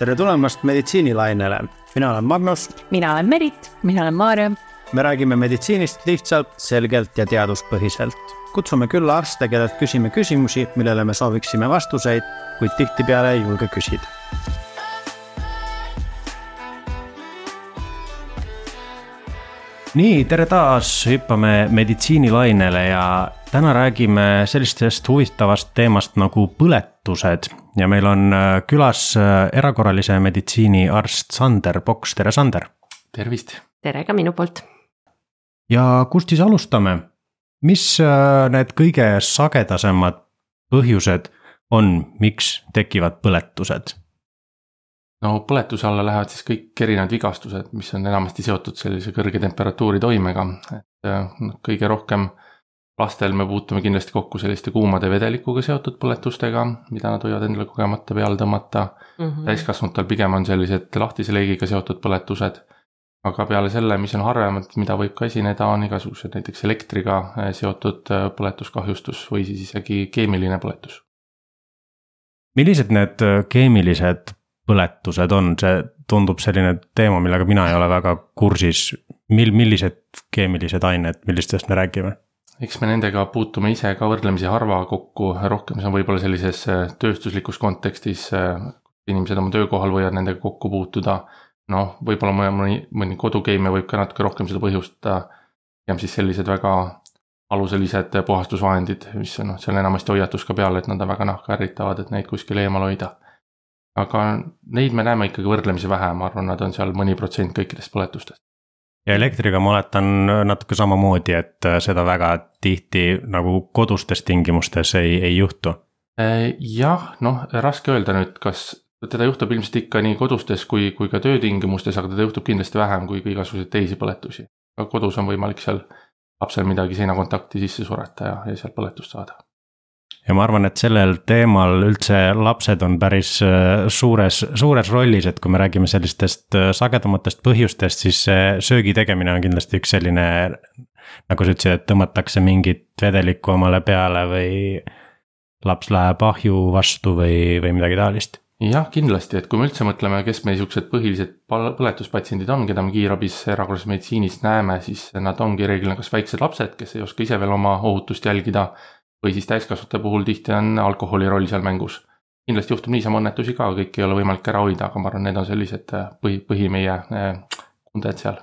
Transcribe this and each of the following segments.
tere tulemast meditsiinilainele, mina olen Magnus. mina olen Merit. mina olen Maarja. me räägime meditsiinist lihtsalt, selgelt ja teaduspõhiselt. kutsume külla arste, kellelt küsime küsimusi, millele me sooviksime vastuseid, kuid tihtipeale ei julge küsida. nii, tere taas, hüppame meditsiinilainele ja täna räägime sellisest huvitavast teemast nagu põletused ja meil on äh, külas äh, erakorralise meditsiini arst Sander Poks, tere Sander. tervist. tere ka minu poolt. ja kust siis alustame, mis äh, need kõige sagedasemad põhjused on, miks tekivad põletused? no põletuse alla lähevad siis kõik erinevad vigastused, mis on enamasti seotud sellise kõrge temperatuuri toimega, et noh, kõige rohkem lastel me puutume kindlasti kokku selliste kuumade vedelikuga seotud põletustega, mida nad võivad endale kogemata peale tõmmata mm -hmm.. täiskasvanutel pigem on sellised lahtise leegiga seotud põletused. aga peale selle, mis on harvemalt, mida võib ka esineda, on igasugused näiteks elektriga eh, seotud eh, põletuskahjustus või siis isegi keemiline põletus. millised need eh, keemilised põletused on, see tundub selline teema, millega mina ei ole väga kursis. mil-, millised keemilised ained, millistest me räägime? Eks me nendega puutume ise ka võrdlemisi harva kokku, rohkem see on võib-olla sellises äh, tööstuslikus kontekstis, äh, inimesed oma töökohal võivad nendega kokku puutuda. noh, võib-olla mõni, mõni, kodukeemia võib ka natuke rohkem seda põhjustada. pigem siis sellised väga aluselised puhastusvahendid, mis noh, seal enamasti hoiatus ka peal, et nad on väga nahka ärritavad, et neid kuskile eemal hoida. aga neid me näeme ikkagi võrdlemisi vähe, ma arvan, nad on seal mõni protsent kõikidest põletustest ja elektriga ma oletan natuke samamoodi, et äh, seda väga tihti nagu kodustes tingimustes ei, ei juhtu. Äh, jah, noh, raske öelda nüüd, kas teda juhtub ilmselt ikka nii kodustes kui, kui ka töötingimustes, aga teda juhtub kindlasti vähem kui, kui igasuguseid teisi põletusi. aga kodus on võimalik seal lapsel midagi seinakontakti sisse sureta ja, ja sealt põletust saada ja ma arvan, et sellel teemal üldse lapsed on päris äh, suures, suures rollis, et kui me räägime sellistest äh, sagedamatest põhjustest, siis söögi tegemine on kindlasti üks selline. nagu sa ütlesid, et tõmmatakse mingit vedelikku omale peale või laps läheb ahju vastu või, või midagi taolist jah, kindlasti, et kui me üldse mõtleme, kes meie siuksed põhilised põletuspatsiendid on, keda me kiirabis erakorralises meditsiinis näeme, siis nad ongi reeglina kas väiksed lapsed, kes ei oska ise veel oma ohutust jälgida või siis täiskasvanute puhul tihti on alkoholi roll seal mängus. kindlasti juhtub niisama õnnetusi ka, kõiki ei ole võimalik ära hoida, aga ma arvan, need on sellised äh, põhi, põhi meie kunded äh, seal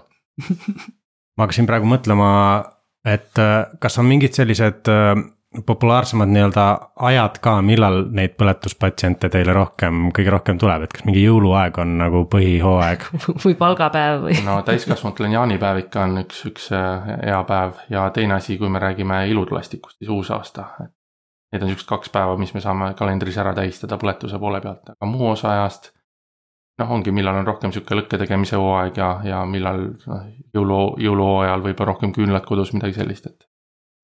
ma hakkasin praegu mõtlema, et äh, kas on mingid sellised populaarsemad nii-öelda ajad ka, millal neid põletuspatsiente teile rohkem, kõige rohkem tuleb, et kas mingi jõuluaeg on nagu põhihooaeg või palgapäev või? no täiskasvanutel on jaanipäev ikka on üks, üks äh, hea päev ja teine asi, kui me räägime ilutulestikust, siis uusaasta. Need on siuksed kaks päeva, mis me saame kalendris ära tähistada põletuse poole pealt, aga muu osa ajast. noh, ongi, millal on rohkem sihuke lõkke tegemise hooaeg ja, ja millal noh, jõulu, jõuluhooajal võib-olla rohkem küünlad kodus, midagi sellist, et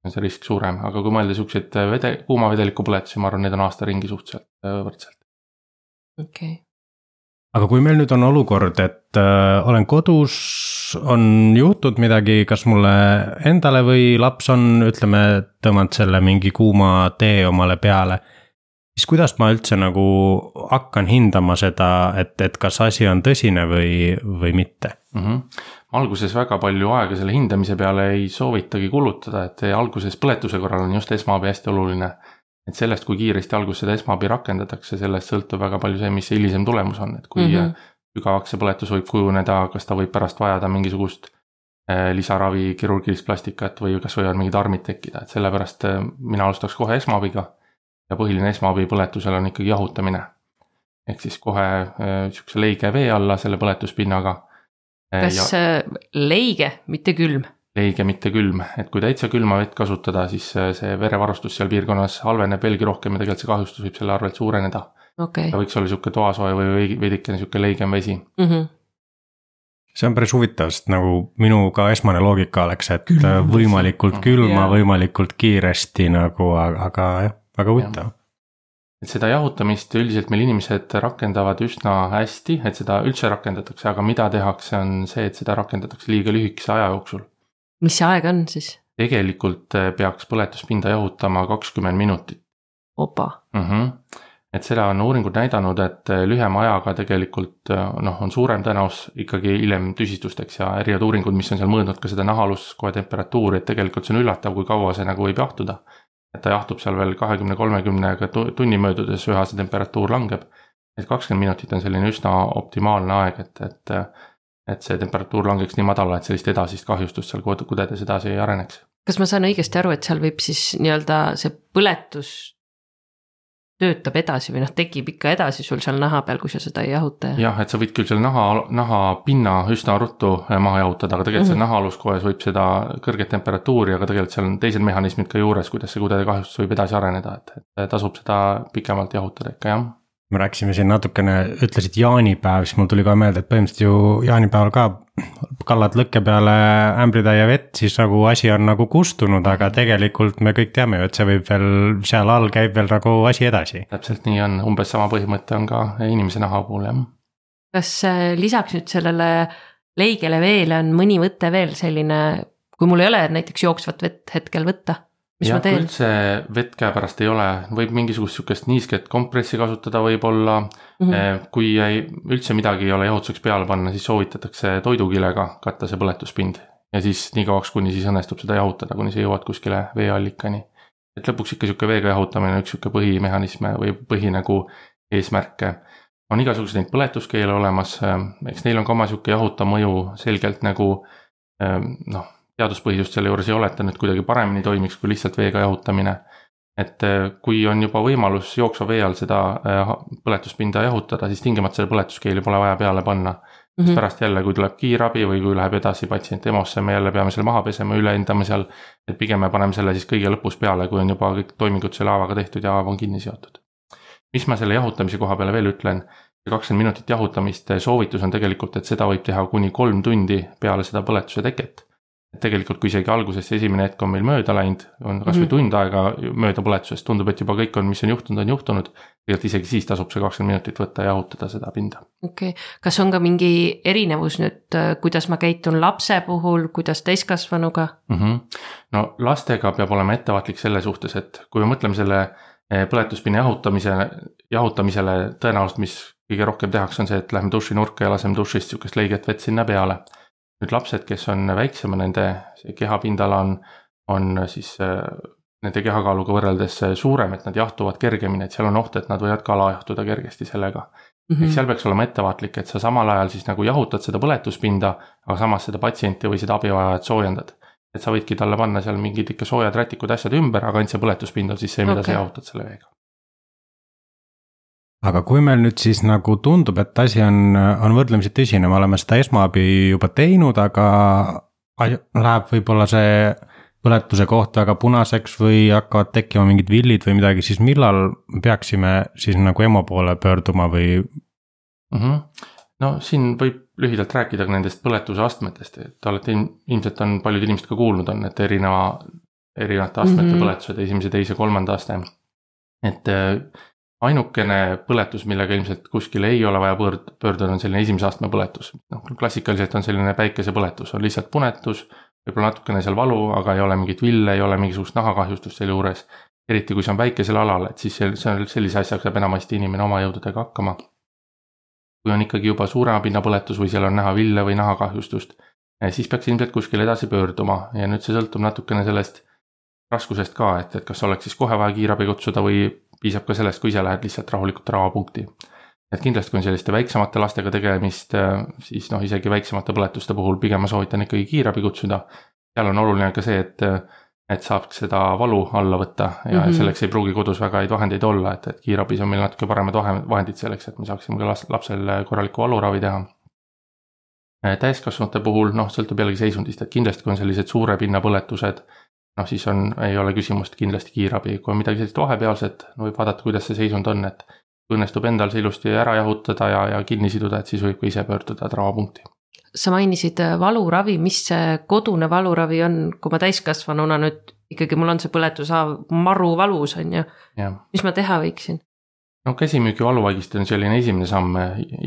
on see risk suurem, aga kui mõelda siukseid äh, vede, kuuma vedeliku põletusi, ma arvan, need on aasta ringi suhteliselt äh, võrdselt. okei okay. aga kui meil nüüd on olukord, et äh, olen kodus, on juhtunud midagi, kas mulle endale või laps on, ütleme, tõmmanud selle mingi kuuma tee omale peale. siis kuidas ma üldse nagu hakkan hindama seda, et, et kas asi on tõsine või, või mitte mm? -hmm alguses väga palju aega selle hindamise peale ei soovitagi kulutada, et alguses põletuse korral on just esmaabi hästi oluline. et sellest, kui kiiresti alguses seda esmaabi rakendatakse, sellest sõltub väga palju see, mis see hilisem tulemus on, et kui mm -hmm. sügavaks see põletus võib kujuneda, kas ta võib pärast vajada mingisugust eh, lisaravi, kirurgilist plastikat või kas võivad mingid armid tekkida, et sellepärast eh, mina alustaks kohe esmaabiga. ja põhiline esmaabi põletusel on ikkagi jahutamine. ehk siis kohe eh, sihukese leige vee alla selle põletuspinnaga Äh, kas ja... Äh, leige, mitte külm? leige, mitte külm, et kui täitsa külma vett kasutada, siis äh, see verevarustus seal piirkonnas halveneb veelgi rohkem ja tegelikult see kahjustus võib selle arvelt suureneda okay.. ta võiks olla sihuke toasoe või veidikene sihuke leigem vesi mm. -hmm see on päris huvitav, sest nagu minu ka esmane loogika oleks, et külma. võimalikult külma yeah., võimalikult kiiresti nagu, aga jah, väga huvitav et seda jahutamist üldiselt meil inimesed rakendavad üsna hästi, et seda üldse rakendatakse, aga mida tehakse, on see, et seda rakendatakse liiga lühikese aja jooksul. mis see aeg on siis? tegelikult eh, peaks põletuspinda jahutama kakskümmend minutit. opa mm. -hmm. et seda on uuringud näidanud, et lühema ajaga tegelikult noh, on suurem tõenäosus ikkagi hiljem tüsistusteks ja erinevad uuringud, mis on seal mõõtnud ka seda nahaluskoe temperatuuri, et tegelikult see on üllatav, kui kaua see nagu võib jahtuda. Et ta jahtub seal veel kahekümne, kolmekümnega tunni möödudes üha see temperatuur langeb. et kakskümmend minutit on selline üsna optimaalne aeg, et, et et see temperatuur langeks nii madala, et sellist edasist kahjustust seal kudedes edasi ei areneks. kas ma saan õigesti aru, et seal võib siis nii-öelda see põletus töötab edasi või noh, tekib ikka edasi sul seal naha peal, kui sa seda ei jahuta ja. jah, et sa võid küll selle naha, nahapinna üsna ruttu äh, maha jahutada, aga tegelikult mm -hmm. seal nahaaluskoes võib seda kõrget temperatuuri, aga tegelikult seal on teised mehhanismid ka juures, kuidas see kudede kahjustus võib edasi areneda, et, et tasub seda pikemalt jahutada ikka jah me rääkisime siin natukene, ütlesid jaanipäev, siis mul tuli ka meelde, et põhimõtteliselt ju jaanipäeval ka kallad lõkke peale ämbritäie vett, siis nagu asi on nagu kustunud, aga tegelikult me kõik teame ju, et see võib veel, seal all käib veel nagu asi edasi. täpselt nii on, umbes sama põhimõte on ka inimese naha puhul jah. kas äh, lisaks nüüd sellele leigele veele on mõni võte veel selline, kui mul ei ole näiteks jooksvat vett hetkel võtta mis jah, ma teen? üldse vett käepärast ei ole, võib mingisugust sihukest niisket kompressi kasutada võib-olla mm. -hmm. kui ei, üldse midagi ei ole jahutuseks peale panna, siis soovitatakse toidukilega katta see põletuspind. ja siis nii kauaks, kuni siis õnnestub seda jahutada, kuni sa jõuad kuskile veeallikani. et lõpuks ikka sihuke veega jahutamine on üks sihuke põhimehhanisme või põhi nagu eesmärke. on igasuguseid neid põletuskeele olemas, eks neil on ka oma sihuke jahutav mõju selgelt nagu noh teaduspõhisust selle juures ei ole, et ta nüüd kuidagi paremini toimiks kui lihtsalt veega jahutamine. et äh, kui on juba võimalus jooksva vee all seda äh, põletuspinda jahutada, siis tingimata selle põletuskeeli pole vaja peale panna. mm -hmm. pärast jälle, kui tuleb kiirabi või kui läheb edasi patsient EMO-sse, me jälle peame selle maha pesema, üle hindama seal. et pigem me paneme selle siis kõige lõpus peale, kui on juba kõik toimingud selle haavaga tehtud ja haav on kinni seotud. mis ma selle jahutamise koha peale veel ütlen kakskümmend minutit jahutamist, soovitus on tegelikult, et seda võib teha kuni kolm tundi peale seda põletuse teket et tegelikult, kui isegi alguses see esimene hetk on meil mööda läinud, on kasvõi mm -hmm. tund aega mööda põletusest, tundub, et juba kõik on, mis on juhtunud, on juhtunud. tegelikult isegi siis tasub see kakskümmend minutit võtta ja jahutada seda pinda. okei okay., kas on ka mingi erinevus nüüd, kuidas ma käitun lapse puhul, kuidas täiskasvanuga mm? -hmm. no lastega peab olema ettevaatlik selle suhtes, et kui me mõtleme selle eh, põletuspinna jahutamise, jahutamisele tõenäoliselt, mis kõige rohkem tehakse, on see, et lähme dušinurka ja laseme dušist sihukest leiget vett sinna peale nüüd lapsed, kes on väiksema, nende see kehapindala on, on siis äh, nende kehakaaluga võrreldes äh, suurem, et nad jahtuvad kergemini, et seal on oht, et nad võivad ka alajahtuda kergesti sellega mm. -hmm. ehk seal peaks olema ettevaatlik, et sa samal ajal siis nagu jahutad seda põletuspinda, aga samas seda patsienti või seda abivajajat soojendad. et sa võidki talle panna seal mingid ikka soojad rätikud, asjad ümber, aga ainult see põletuspind on siis see, mida okay. sa jahutad selle veega aga kui meil nüüd siis nagu tundub, et asi on, on võrdlemisi tõsine, me oleme seda esmaabi juba teinud, aga läheb võib-olla see põletuse koht väga punaseks või hakkavad tekkima mingid villid või midagi, siis millal peaksime siis nagu EMO poole pöörduma või mm? -hmm. no siin võib lühidalt rääkida ka nendest põletuse astmetest, et te olete ilmselt on paljud inimesed ka kuulnud on, et erineva, erinevate astmete mm -hmm. põletused, esimese, teise, kolmanda aste. et ainukene põletus, millega ilmselt kuskile ei ole vaja pöörd-, pöörduda, on selline esimese astme põletus. noh, klassikaliselt on selline päikesepõletus, on lihtsalt punetus, võib-olla natukene seal valu, aga ei ole mingit ville, ei ole mingisugust nahakahjustust selle juures. eriti kui see on väikesel alal, et siis see, see on sellise asjaga saab enamasti inimene oma jõududega hakkama. kui on ikkagi juba suurema pinnapõletus või seal on näha ville või nahakahjustust, eh, siis peaks ilmselt kuskile edasi pöörduma ja nüüd see sõltub natukene sellest raskusest ka, et, et kas oleks siis kohe vaja kiirabi kutsuda või piisab ka sellest, kui ise lähed lihtsalt rahulikult rahapunkti. et kindlasti, kui on selliste väiksemate lastega tegemist, siis noh, isegi väiksemate põletuste puhul pigem ma soovitan ikkagi kiirabi kutsuda. seal on oluline ka see, et, et saaks seda valu alla võtta ja mm -hmm. selleks ei pruugi kodus väga häid vahendeid olla, et, et kiirabis on meil natuke paremad vahendid selleks, et me saaksime ka lapsel korralikku valuravi teha täiskasvanute puhul noh, sõltub jällegi seisundist, et kindlasti, kui on sellised suure pinna põletused noh, siis on, ei ole küsimust kindlasti kiirabi, kui on midagi sellist vahepealset, no võib vaadata, kuidas see seisund on, et kui õnnestub endal see ilusti ära jahutada ja, ja kinni siduda, et siis võib ka ise pöörduda traumapunkti. sa mainisid äh, valuravi, mis see kodune valuravi on, kui ma täiskasvanuna nüüd ikkagi mul on see põletushaav maru valus, on ju. mis ma teha võiksin? no käsimüügi valuvaigistus on selline esimene samm,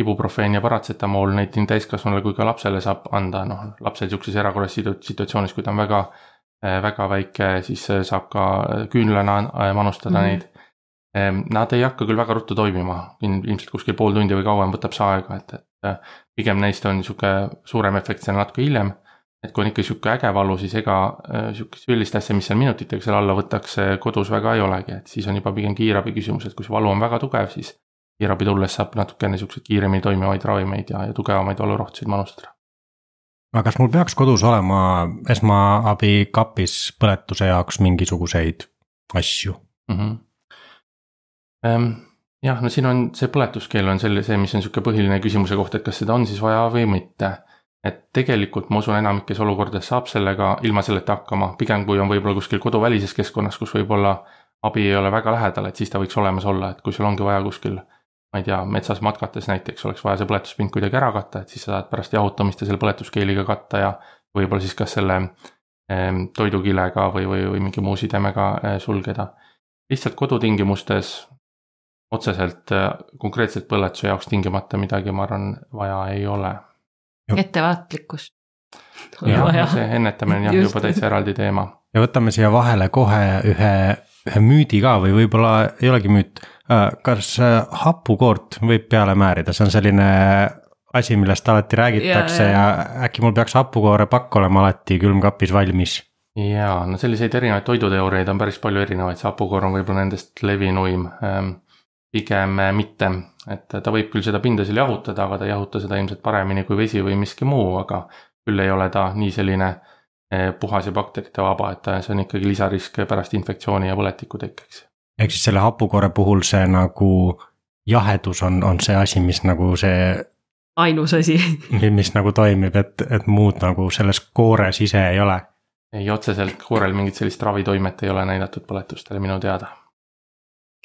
ibuprofeen ja paratsetamool, neid nii täiskasvanule kui ka lapsele saab anda, noh lapsel sihukeses erakorralises situatsioonis, kui ta on väga väga väike, siis saab ka küünlana äh, manustada mm -hmm. neid. Ehm, nad ei hakka küll väga ruttu toimima, ilmselt kuskil pool tundi või kauem võtab see aega, et, et äh, pigem neist on sihuke suurem efekt seal natuke hiljem. et kui on ikka sihuke äge valu, siis ega äh, sihukest üldist asja, mis seal minutitega seal alla võtakse, kodus väga ei olegi, et siis on juba pigem kiirabi küsimus, et kui see valu on väga tugev, siis. kiirabi tulles saab natukene siukseid kiiremini toimivaid ravimeid ja, ja tugevamaid valurohtusid manustada aga kas mul peaks kodus olema esmaabikapis põletuse jaoks mingisuguseid asju mm? -hmm Ehm, jah, no siin on see põletuskeel on selle, see, mis on sihuke põhiline küsimuse koht, et kas seda on siis vaja või mitte. et tegelikult ma usun, enamikes olukordades saab sellega ilma selleta hakkama, pigem kui on võib-olla kuskil koduvälises keskkonnas, kus võib-olla abi ei ole väga lähedal, et siis ta võiks olemas olla, et kui sul ongi vaja kuskil. Ma ei tea, metsas matkates näiteks oleks vaja see põletuspind kuidagi ära katta, et siis sa saad pärast jahutamist ja selle põletuskeeliga katta ja. võib-olla siis kas selle eh, toidukilega või, või, või mingi muu sidemega eh, sulgeda. lihtsalt kodutingimustes otseselt äh, konkreetselt põletuse jaoks tingimata midagi, ma arvan, vaja ei ole. ettevaatlikkust. jah, see ennetamine on jah juba täitsa eraldi teema. ja võtame siia vahele kohe ühe, ühe müüdi ka või võib-olla ei olegi müüt. Äh, kas äh, hapukoort võib peale määrida, see on selline asi, millest alati räägitakse ja, ja. ja äkki mul peaks hapukoore pakk olema alati külmkapis valmis jaa, no selliseid erinevaid toiduteooriaid on päris palju erinevaid, see hapukoor on võib-olla nendest levinuim ähm, pigem äh, mitte, et ta võib küll seda pinda seal jahutada, aga ta ei jahuta seda ilmselt paremini kui vesi või miski muu, aga küll ei ole ta nii selline puhas ja bakterite vaba, et see on ikkagi lisarisk pärast infektsiooni ja põletiku tekkeks. Ehk siis selle hapukoore puhul see nagu jahedus on, on see asi, mis nagu see. ainus asi mis nagu toimib, et, et muud nagu selles koores ise ei ole. ei, otseselt koorel mingit sellist ravitoimet ei ole näidatud põletustele minu teada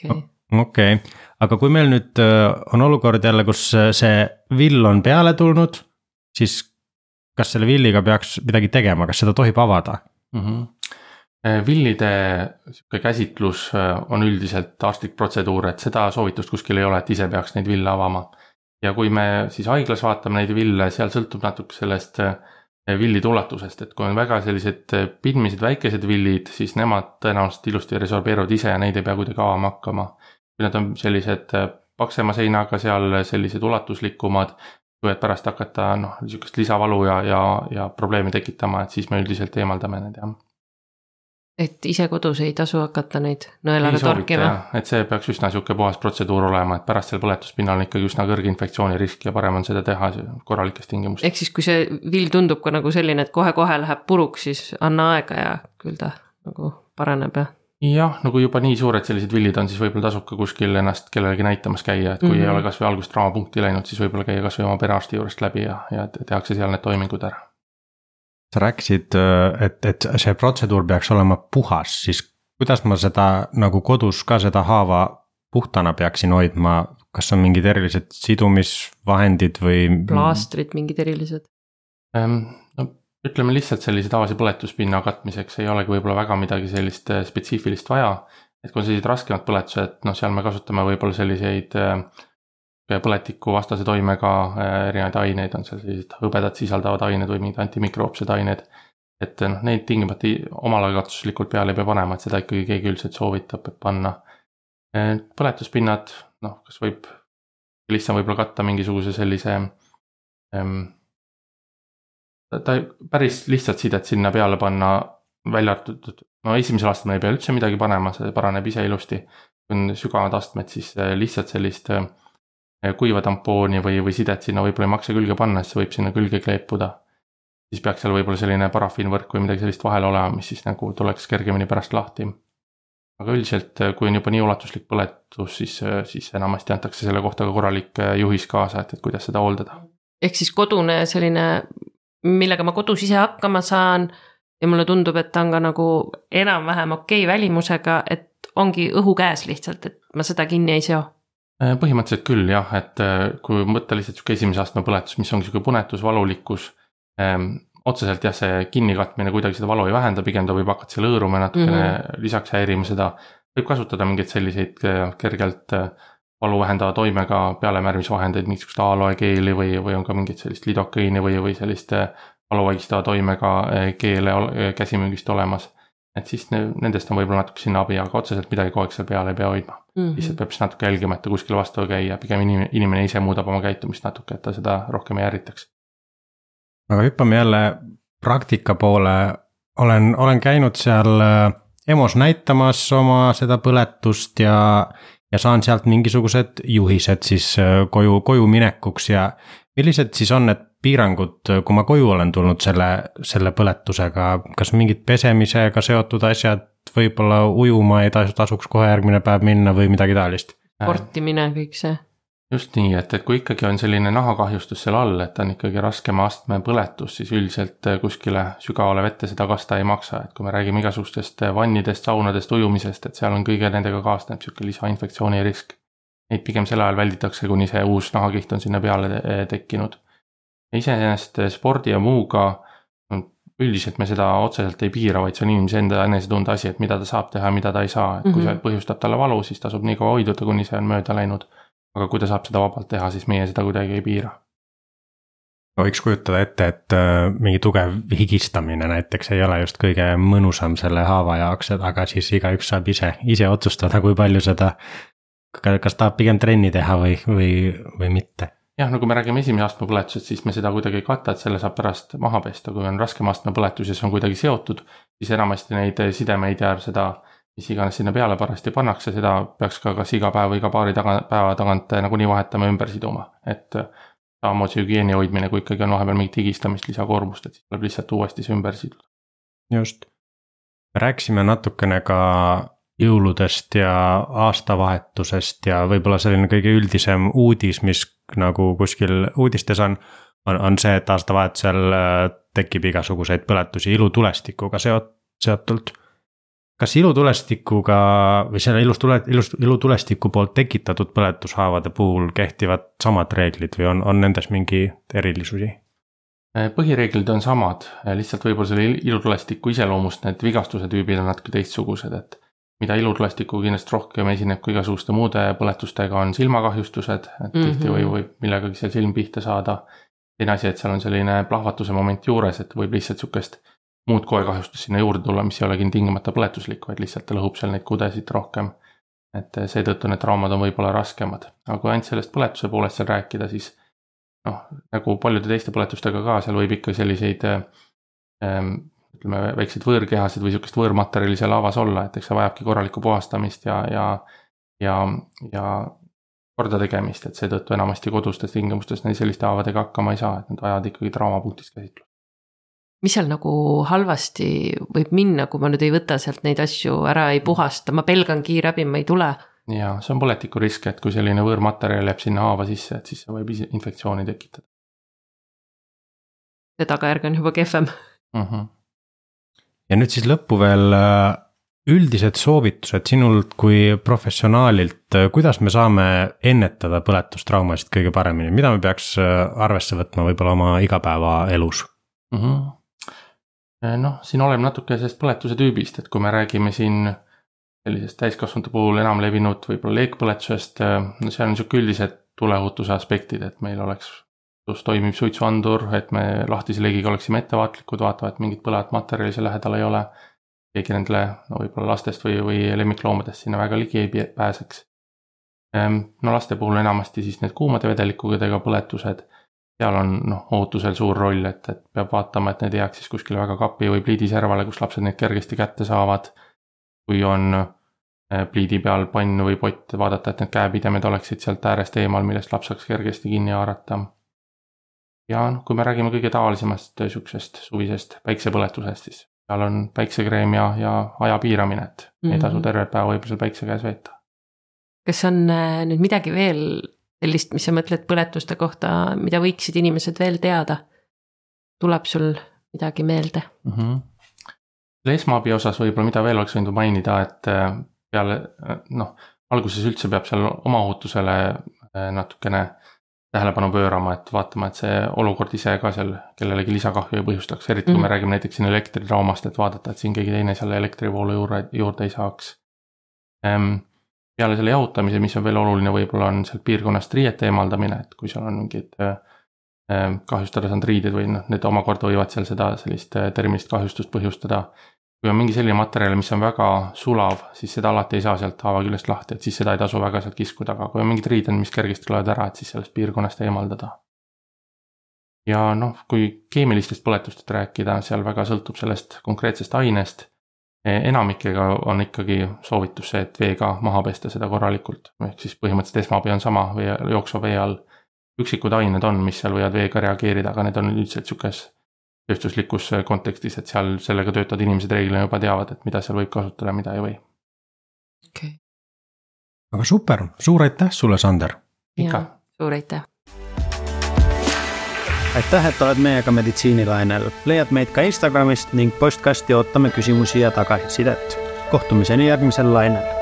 okay okei okay., aga kui meil nüüd äh, on olukord jälle, kus äh, see vill on peale tulnud, siis kas selle villiga peaks midagi tegema, kas seda tohib avada mm? -hmm. Villide sihuke käsitlus on üldiselt arstlik protseduur, et seda soovitust kuskil ei ole, et ise peaks neid ville avama. ja kui me siis haiglas vaatame neid ville, seal sõltub natuke sellest villide ulatusest, et kui on väga sellised pidmised väikesed villid, siis nemad tõenäoliselt ilusti resorbeeruvad ise ja neid ei pea kuidagi avama hakkama kui nad on sellised äh, paksema seinaga seal, sellised ulatuslikumad, võivad pärast hakata noh, sihukest lisavalu ja, ja, ja probleemi tekitama, et siis me üldiselt eemaldame need jah. Et ise kodus ei tasu hakata neid nõelaga torkima? et see peaks üsna sihuke puhas protseduur olema, et pärast seal põletuspinnal on ikkagi üsna kõrge infektsioonirisk ja parem on seda teha korralikes tingimustes. ehk siis, kui see vill tundub ka nagu selline, et kohe-kohe läheb puruks, siis anna aega ja küll ta nagu paraneb ja jah, no kui juba nii suured sellised villid on, siis võib-olla tasub ka kuskil ennast kellelegi näitamas käia, et kui mm -hmm. ei mhm. ole kasvõi algust traumapunkti läinud, siis võib-olla käia kasvõi oma perearsti juurest läbi ja, ja tehakse seal need toimingud ära. Sa rääkisid, et, et see protseduur peaks olema puhas, siis kuidas ma seda nagu kodus ka seda haava puhtana peaksin hoidma, kas on mingid erilised sidumisvahendid või? plaastrid mingid erilised ähm,? ütleme lihtsalt sellise tavalise põletuspinna katmiseks ei olegi võib-olla väga midagi sellist äh, spetsiifilist vaja. et kui on sellised raskemad põletused, noh, seal me kasutame võib-olla selliseid äh, põletikuvastase toimega äh, erinevaid aineid, on seal sellised hõbedat sisaldavad ained või mingid antimikroopsed ained. et noh, neid tingimata omalagatuslikult peale ei pea panema, et seda ikkagi keegi üldiselt soovitab panna. põletuspinnad, noh, kas võib, lihtsam võib-olla katta mingisuguse sellise ähm, ta päris lihtsalt sidet sinna peale panna, välja arvatud, no esimesel aastal me ei pea üldse midagi panema, see paraneb ise ilusti. kui on sügavad astmed, siis äh, lihtsalt sellist äh, kuiva tampooni või, või sidet sinna võib-olla ei maksa külge panna, sest see võib sinna külge kleepuda. siis peaks seal võib-olla selline parafiinvõrk või midagi sellist vahel olema, mis siis nagu tuleks kergemini pärast lahti. aga üldiselt, kui on juba nii ulatuslik põletus, siis, siis enamasti antakse selle kohta ka korralik juhis kaasa, et, et kuidas seda hooldada. ehk siis kodune selline millega ma kodus ise hakkama saan. ja mulle tundub, et ta on ka nagu enam-vähem okei okay välimusega, et ongi õhu käes lihtsalt, et ma seda kinni ei seo põhimõtteliselt küll jah, et äh, kui võtta lihtsalt sihuke esimese astme põletus, mis ongi sihuke punetus, valulikkus ähm,. otseselt jah, see kinnikatmine kuidagi seda valu ei vähenda, pigem ta võib hakata seal hõõruma natukene mm -hmm. lisaks häirima seda. võib kasutada mingeid selliseid äh, kergelt valu vähendava toimega pealemärmisvahendeid, mingisugust aloe keeli või, või on ka mingit sellist lidokõini või, või sellist valu vaigistava toimega keele käsimüügist olemas. Et siis ne- nendest on võib-olla natuke sinna abi, aga otseselt midagi kogu aeg seal peal ei pea hoidma mm. -hmm. lihtsalt peab siis natuke jälgima, et ta kuskile vastu ei käi ja pigem inimene, inimene ise muudab oma käitumist natuke, et ta seda rohkem ei ärritaks. aga hüppame jälle praktika poole. olen, olen käinud seal äh, EMO-s näitamas oma seda põletust ja, ja saan sealt mingisugused juhised siis äh, koju, koju minekuks ja millised siis on need piirangud, kui ma koju olen tulnud selle, selle põletusega, kas mingid pesemisega seotud asjad, võib-olla ujuma ei tasu, tasuks kohe järgmine päev minna või midagi taolist? sportimine, kõik see. just nii, et, et kui ikkagi on selline nahakahjustus seal all, et on ikkagi raskema astme põletus, siis üldiselt kuskile sügavale vette seda kasta ei maksa, et kui me räägime igasugustest vannidest, saunadest, ujumisest, et seal on kõige nendega kaasneb sihuke lisainfektsiooni risk. Neid pigem sel ajal välditakse, kuni see uus nahakiht on sinna peale tekkinud iseenesest eh, spordi ja muuga üldiselt me seda otseselt ei piira, vaid see on inimese enda enesetunde asi, et mida ta saab teha ja mida ta ei saa, et kui mm -hmm. see põhjustab talle valu, siis tasub nii kaua hoiduda, kuni see on mööda läinud. aga kui ta saab seda vabalt teha, siis meie seda kuidagi ei piira. võiks kujutada ette, et äh, mingi tugev higistamine näiteks ei ole just kõige mõnusam selle haava jaoks, aga siis igaüks saab ise, ise otsustada, kui palju seda. kas tahab pigem trenni teha või, või, või mitte jah, no kui me räägime esimese astme põletusest, siis me seda kuidagi ei kata, et selle saab pärast maha pesta, kui on raskem astme põletus ja see on kuidagi seotud, siis enamasti neid sidemeid ja seda, mis iganes sinna peale parajasti pannakse, seda peaks ka kas iga päev või iga paari taga, päeva tagant nagunii vahetama ja ümber siduma, et samamoodi hügieeni hoidmine, kui ikkagi on vahepeal mingit higistamist, lisakoormust, et siis tuleb lihtsalt uuesti see ümber siduda. just, rääkisime natukene ka jõuludest ja aastavahetusest ja võib-olla selline kõige üldisem uudis, mis nagu kuskil uudistes on, on, on see, et aastavahetusel äh, tekib igasuguseid põletusi ilutulestikuga seot-, seotult. kas ilutulestikuga või selle ilustule, ilust, ilutulestiku poolt tekitatud põletushaavade puhul kehtivad samad reeglid või on, on nendes mingi erilisusi? Äh, põhireeglid on samad, lihtsalt võib-olla selle ilutulestiku iseloomust need vigastuse tüübid on natuke teistsugused, et mida ilutulestikuga kindlasti rohkem esineb kui igasuguste muude põletustega, on silmakahjustused, et mm -hmm. tihti võib, võib millegagi seal silm pihta saada. teine asi, et seal on selline plahvatuse moment juures, et võib lihtsalt sihukest muud koekahjustust sinna juurde tulla, mis ei olegi tingimata põletuslik, vaid lihtsalt ta lõhub seal neid kudesid rohkem. et seetõttu need traumad on võib-olla raskemad, aga kui ainult sellest põletuse poolest seal rääkida, siis noh, nagu paljude teiste põletustega ka, seal võib ikka selliseid ähm, ütleme, väikseid võõrkehasid või sihukest võõrmaterjali seal lavas olla, et eks see vajabki korralikku puhastamist ja, ja, ja, ja korda tegemist, et seetõttu enamasti kodustes tingimustes neil selliste haavadega hakkama ei saa, et nad vajavad ikkagi traumapunktis käsitlust. mis seal nagu halvasti võib minna, kui ma nüüd ei võta sealt neid asju ära, ei puhasta, ma pelgan kiirabi, ma ei tule? jaa, see on põletikurisk, et kui selline võõrmaterjal jääb sinna haava sisse, et siis see võib infektsiooni tekitada. see tagajärg on juba kehvem mm. -hmm ja nüüd siis lõppu veel äh, üldised soovitused sinult kui professionaalilt, kuidas me saame ennetada põletustraumasid kõige paremini, mida me peaks äh, arvesse võtma võib-olla oma igapäevaelus mm? -hmm. noh, siin oleneb natuke sellest põletuse tüübist, et kui me räägime siin sellisest täiskasvanute puhul enam levinud võib-olla leekpõletusest, seal on sihuke üldised tuleohutuse aspektid, et meil oleks kus toimib suitsuandur, et me lahtise leegiga oleksime ettevaatlikud, vaatama, et mingit põlevat materjali seal lähedal ei ole. keegi nendele, no võib-olla lastest või, või lemmikloomadest sinna väga ligi ei pääseks. Ehm, no laste puhul enamasti siis need kuumade vedelikudega põletused, seal on noh, ohutusel suur roll, et, et peab vaatama, et need ei jääks siis kuskile väga kapi või pliidiservale, kus lapsed neid kergesti kätte saavad. kui on eh, pliidi peal pann või pott, vaadata, et need käepidemed oleksid sealt äärest eemal, millest laps saaks kergesti kinni haarata ja noh, kui me räägime kõige tavalisemast sihukesest suvisest päiksepõletusest, siis seal on päiksekreem ja, ja aja piiramine, et mm -hmm. ei tasu mhm. tervet päeva võib-olla seal päikse käes veeta. kas on äh, nüüd midagi veel sellist, mis sa mõtled põletuste kohta, mida võiksid inimesed veel teada? tuleb sul midagi meelde mm? -hmm. esmaabi osas võib-olla, mida veel oleks võinud mainida, et äh, peale äh, noh, alguses üldse peab seal oma ohutusele natukene tähelepanu pöörama, et vaatama, et see olukord ise ka seal kellelegi lisakahju ei põhjustaks, eriti kui mm. me mhm. räägime näiteks siin elektritraumast, et vaadata, et siin keegi teine selle elektrivoolu juurde, juurde ei saaks ehm,. peale selle jahutamise, mis on veel oluline, võib-olla on sealt piirkonnast riiete eemaldamine, et kui seal on mingid ehm, kahjustada saanud riided või noh, need omakorda võivad seal seda sellist eh, termilist kahjustust põhjustada. Kui on mingi selline materjal, mis on väga sulav, siis seda alati ei saa sealt haava küljest lahti, et siis seda ei tasu väga sealt kiskuda, aga kui on mingid riided, mis kergesti tulevad ära, et siis sellest piirkonnast eemaldada. ja noh, kui keemilistest põletustest rääkida, seal väga sõltub sellest konkreetsest ainest. enamikega on ikkagi soovitus see, et veega maha pesta seda korralikult, ehk siis põhimõtteliselt esmaabi on sama vee, jooksva vee all. üksikud ained on, mis seal võivad veega reageerida, aga need on üldiselt sihukeses tööstuslikus kontekstis, et seal sellega töötavad inimesed reeglina juba teavad, et mida seal võib kasutada, mida ei või. okei okay.. aga super, suur aitäh sulle, Sander. ikka. suur aitäh. aitäh, et oled meiega meditsiinilainel, leiad meid ka Instagramist ning postkasti ootame küsimusi ja tagasisidet. kohtumiseni järgmisel lainel